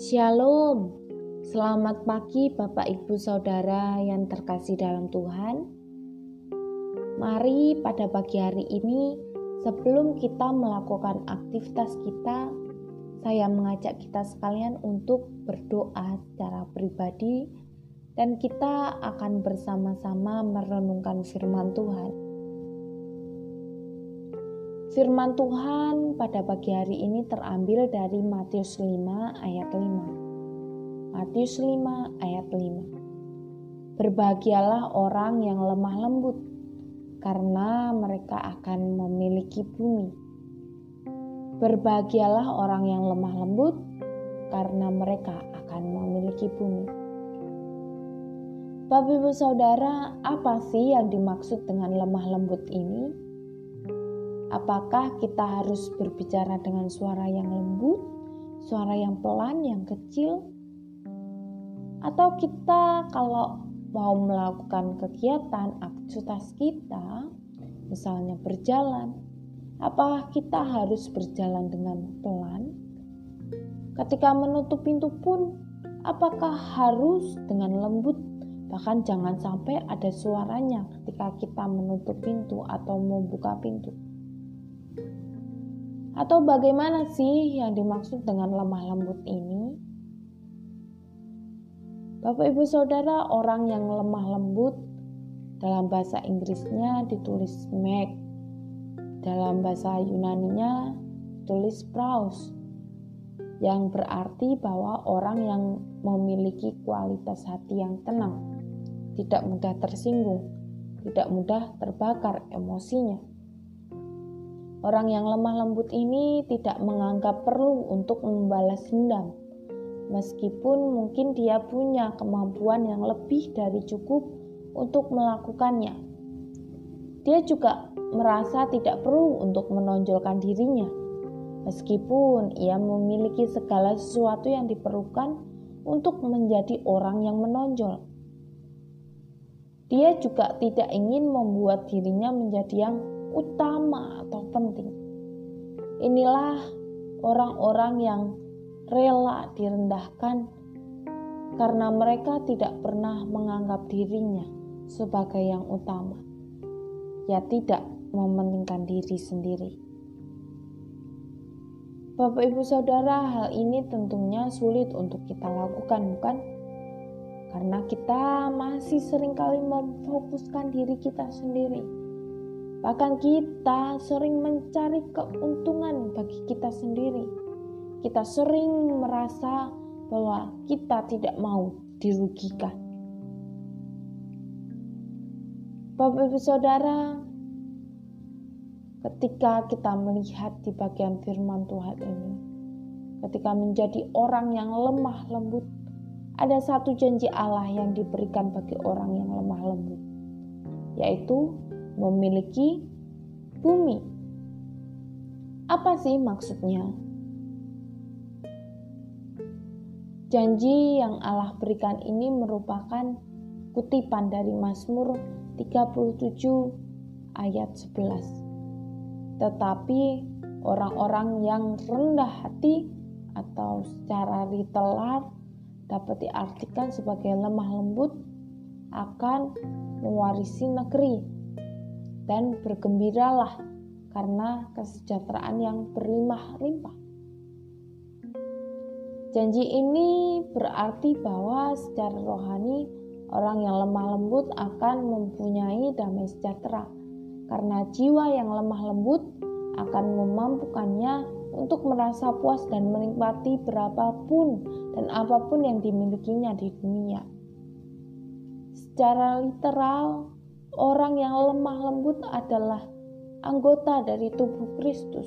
Shalom, selamat pagi Bapak Ibu Saudara yang terkasih dalam Tuhan. Mari pada pagi hari ini, sebelum kita melakukan aktivitas kita, saya mengajak kita sekalian untuk berdoa secara pribadi, dan kita akan bersama-sama merenungkan firman Tuhan. Firman Tuhan pada pagi hari ini terambil dari Matius 5 ayat 5. Matius 5 ayat 5. Berbahagialah orang yang lemah lembut, karena mereka akan memiliki bumi. Berbahagialah orang yang lemah lembut, karena mereka akan memiliki bumi. Bapak Ibu Saudara, apa sih yang dimaksud dengan lemah lembut ini? Apakah kita harus berbicara dengan suara yang lembut, suara yang pelan, yang kecil? Atau kita kalau mau melakukan kegiatan aktivitas kita, misalnya berjalan, apakah kita harus berjalan dengan pelan? Ketika menutup pintu pun, apakah harus dengan lembut? Bahkan jangan sampai ada suaranya ketika kita menutup pintu atau membuka pintu. Atau bagaimana sih yang dimaksud dengan lemah lembut ini? Bapak Ibu Saudara, orang yang lemah lembut dalam bahasa Inggrisnya ditulis meek. Dalam bahasa Yunaninya tulis praus yang berarti bahwa orang yang memiliki kualitas hati yang tenang, tidak mudah tersinggung, tidak mudah terbakar emosinya. Orang yang lemah lembut ini tidak menganggap perlu untuk membalas dendam, meskipun mungkin dia punya kemampuan yang lebih dari cukup untuk melakukannya. Dia juga merasa tidak perlu untuk menonjolkan dirinya, meskipun ia memiliki segala sesuatu yang diperlukan untuk menjadi orang yang menonjol. Dia juga tidak ingin membuat dirinya menjadi yang utama atau penting. Inilah orang-orang yang rela direndahkan karena mereka tidak pernah menganggap dirinya sebagai yang utama. Ya tidak mementingkan diri sendiri. Bapak Ibu Saudara, hal ini tentunya sulit untuk kita lakukan, bukan? Karena kita masih sering kali memfokuskan diri kita sendiri Bahkan kita sering mencari keuntungan bagi kita sendiri. Kita sering merasa bahwa kita tidak mau dirugikan. Bapak Ibu Saudara, ketika kita melihat di bagian firman Tuhan ini, ketika menjadi orang yang lemah lembut, ada satu janji Allah yang diberikan bagi orang yang lemah lembut, yaitu memiliki bumi. Apa sih maksudnya? Janji yang Allah berikan ini merupakan kutipan dari Mazmur 37 ayat 11. Tetapi orang-orang yang rendah hati atau secara literal dapat diartikan sebagai lemah lembut akan mewarisi negeri dan bergembiralah karena kesejahteraan yang berlimpah-limpah. Janji ini berarti bahwa secara rohani orang yang lemah lembut akan mempunyai damai sejahtera karena jiwa yang lemah lembut akan memampukannya untuk merasa puas dan menikmati berapapun dan apa pun yang dimilikinya di dunia. Secara literal, Orang yang lemah lembut adalah anggota dari tubuh Kristus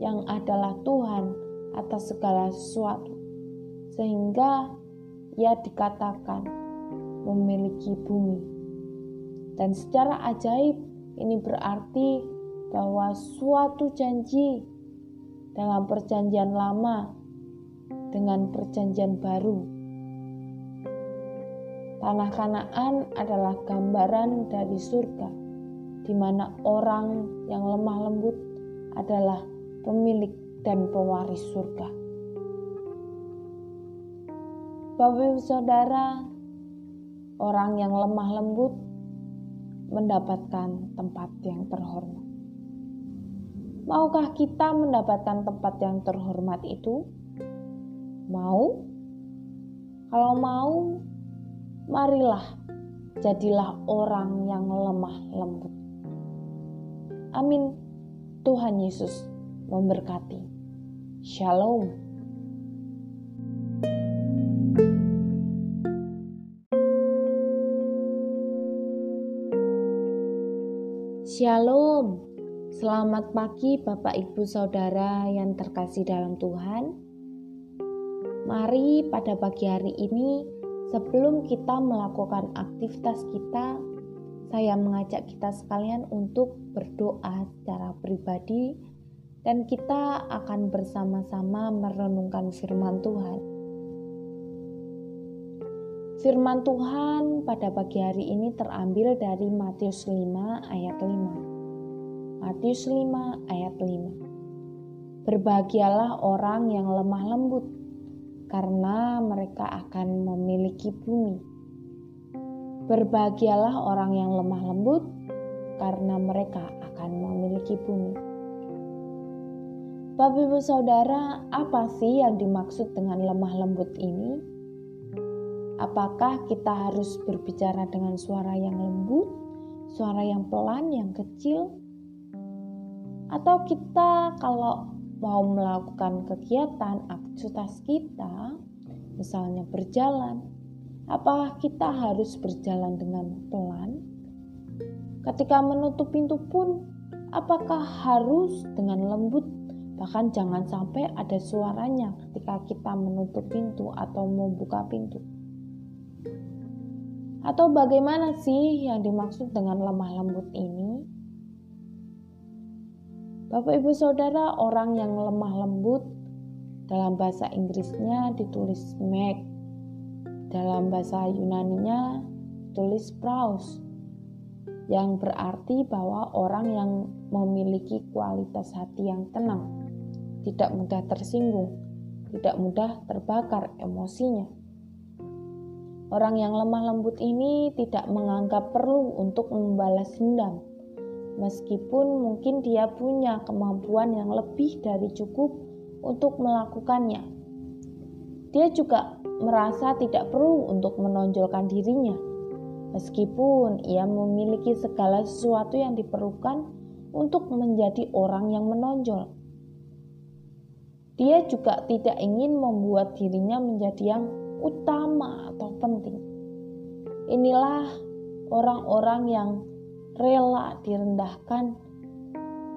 yang adalah Tuhan atas segala sesuatu. Sehingga ia dikatakan memiliki bumi. Dan secara ajaib ini berarti bahwa suatu janji dalam perjanjian lama dengan perjanjian baru Tanah Kanaan adalah gambaran dari surga, di mana orang yang lemah lembut adalah pemilik dan pewaris surga. Bapak Ibu Saudara, orang yang lemah lembut mendapatkan tempat yang terhormat. Maukah kita mendapatkan tempat yang terhormat itu? Mau? Kalau mau, marilah jadilah orang yang lemah lembut. Amin. Tuhan Yesus memberkati. Shalom. Shalom, selamat pagi Bapak Ibu Saudara yang terkasih dalam Tuhan. Mari pada pagi hari ini, sebelum kita melakukan aktivitas kita, saya mengajak kita sekalian untuk berdoa secara pribadi, dan kita akan bersama-sama merenungkan firman Tuhan. Firman Tuhan pada pagi hari ini terambil dari Matius 5 ayat 5. Matius 5 ayat 5. Berbahagialah orang yang lemah lembut, karena mereka akan memiliki bumi. Berbahagialah orang yang lemah lembut, karena mereka akan memiliki bumi. Bapak Ibu Saudara, apa sih yang dimaksud dengan lemah lembut ini? Apakah kita harus berbicara dengan suara yang lembut, suara yang pelan, yang kecil? Atau kita kalau mau melakukan kegiatan aktivitas kita, misalnya berjalan, apakah kita harus berjalan dengan pelan? Ketika menutup pintu pun, apakah harus dengan lembut? Bahkan jangan sampai ada suaranya ketika kita menutup pintu atau membuka pintu. Atau bagaimana sih yang dimaksud dengan lemah lembut ini? Bapak Ibu Saudara, orang yang lemah lembut dalam bahasa Inggrisnya ditulis meek. Dalam bahasa Yunaninya tulis praus yang berarti bahwa orang yang memiliki kualitas hati yang tenang, tidak mudah tersinggung, tidak mudah terbakar emosinya. Orang yang lemah lembut ini tidak menganggap perlu untuk membalas dendam, meskipun mungkin dia punya kemampuan yang lebih dari cukup untuk melakukannya. Dia juga merasa tidak perlu untuk menonjolkan dirinya, meskipun ia memiliki segala sesuatu yang diperlukan untuk menjadi orang yang menonjol. Dia juga tidak ingin membuat dirinya menjadi yang utama atau penting. Inilah orang-orang yang rela direndahkan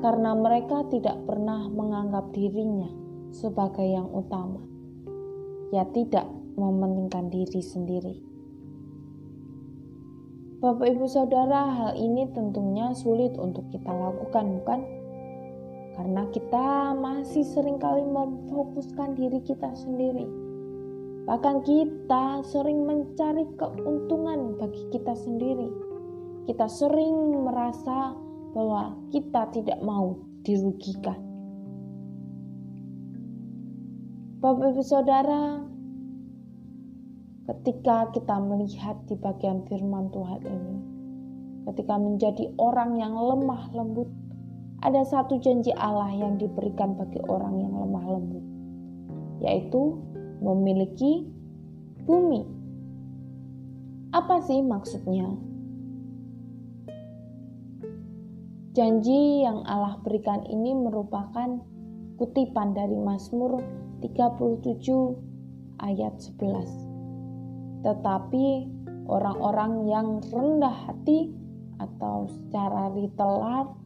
karena mereka tidak pernah menganggap dirinya sebagai yang utama. Ya tidak mementingkan diri sendiri. Bapak Ibu Saudara, hal ini tentunya sulit untuk kita lakukan, bukan? Karena kita masih sering kali memfokuskan diri kita sendiri Bahkan kita sering mencari keuntungan bagi kita sendiri. Kita sering merasa bahwa kita tidak mau dirugikan. Bapak Ibu Saudara, ketika kita melihat di bagian firman Tuhan ini, ketika menjadi orang yang lemah lembut, ada satu janji Allah yang diberikan bagi orang yang lemah lembut, yaitu memiliki bumi. Apa sih maksudnya? Janji yang Allah berikan ini merupakan kutipan dari Mazmur 37 ayat 11. Tetapi orang-orang yang rendah hati atau secara literal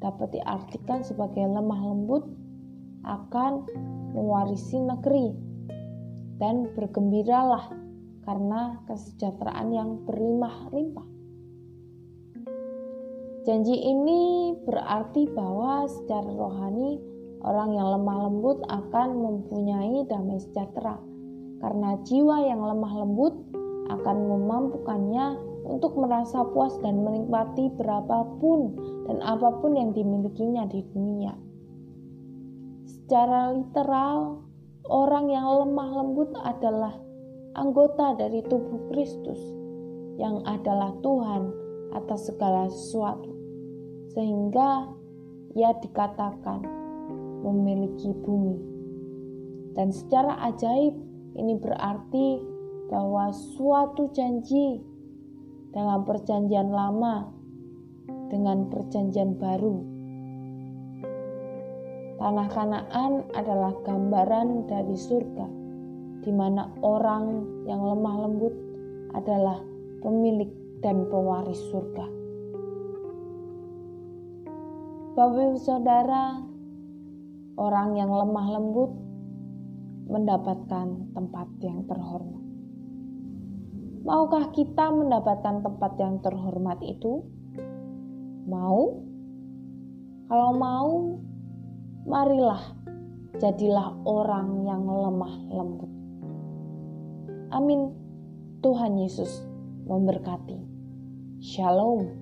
dapat diartikan sebagai lemah lembut akan mewarisi negeri dan bergembiralah karena kesejahteraan yang berlimpah-limpah. Janji ini berarti bahwa secara rohani orang yang lemah lembut akan mempunyai damai sejahtera karena jiwa yang lemah lembut akan memampukannya untuk merasa puas dan menikmati berapapun dan apa pun yang dimilikinya di dunia. Secara literal, Orang yang lemah lembut adalah anggota dari tubuh Kristus yang adalah Tuhan atas segala sesuatu, sehingga ia dikatakan memiliki bumi. Dan secara ajaib, ini berarti bahwa suatu janji dalam Perjanjian Lama dengan Perjanjian Baru. Tanah Kanaan adalah gambaran dari surga, di mana orang yang lemah lembut adalah pemilik dan pewaris surga. Bapak Saudara, orang yang lemah lembut mendapatkan tempat yang terhormat. Maukah kita mendapatkan tempat yang terhormat itu? Mau? Kalau mau, marilah jadilah orang yang lemah lembut. Amin. Tuhan Yesus memberkati. Shalom.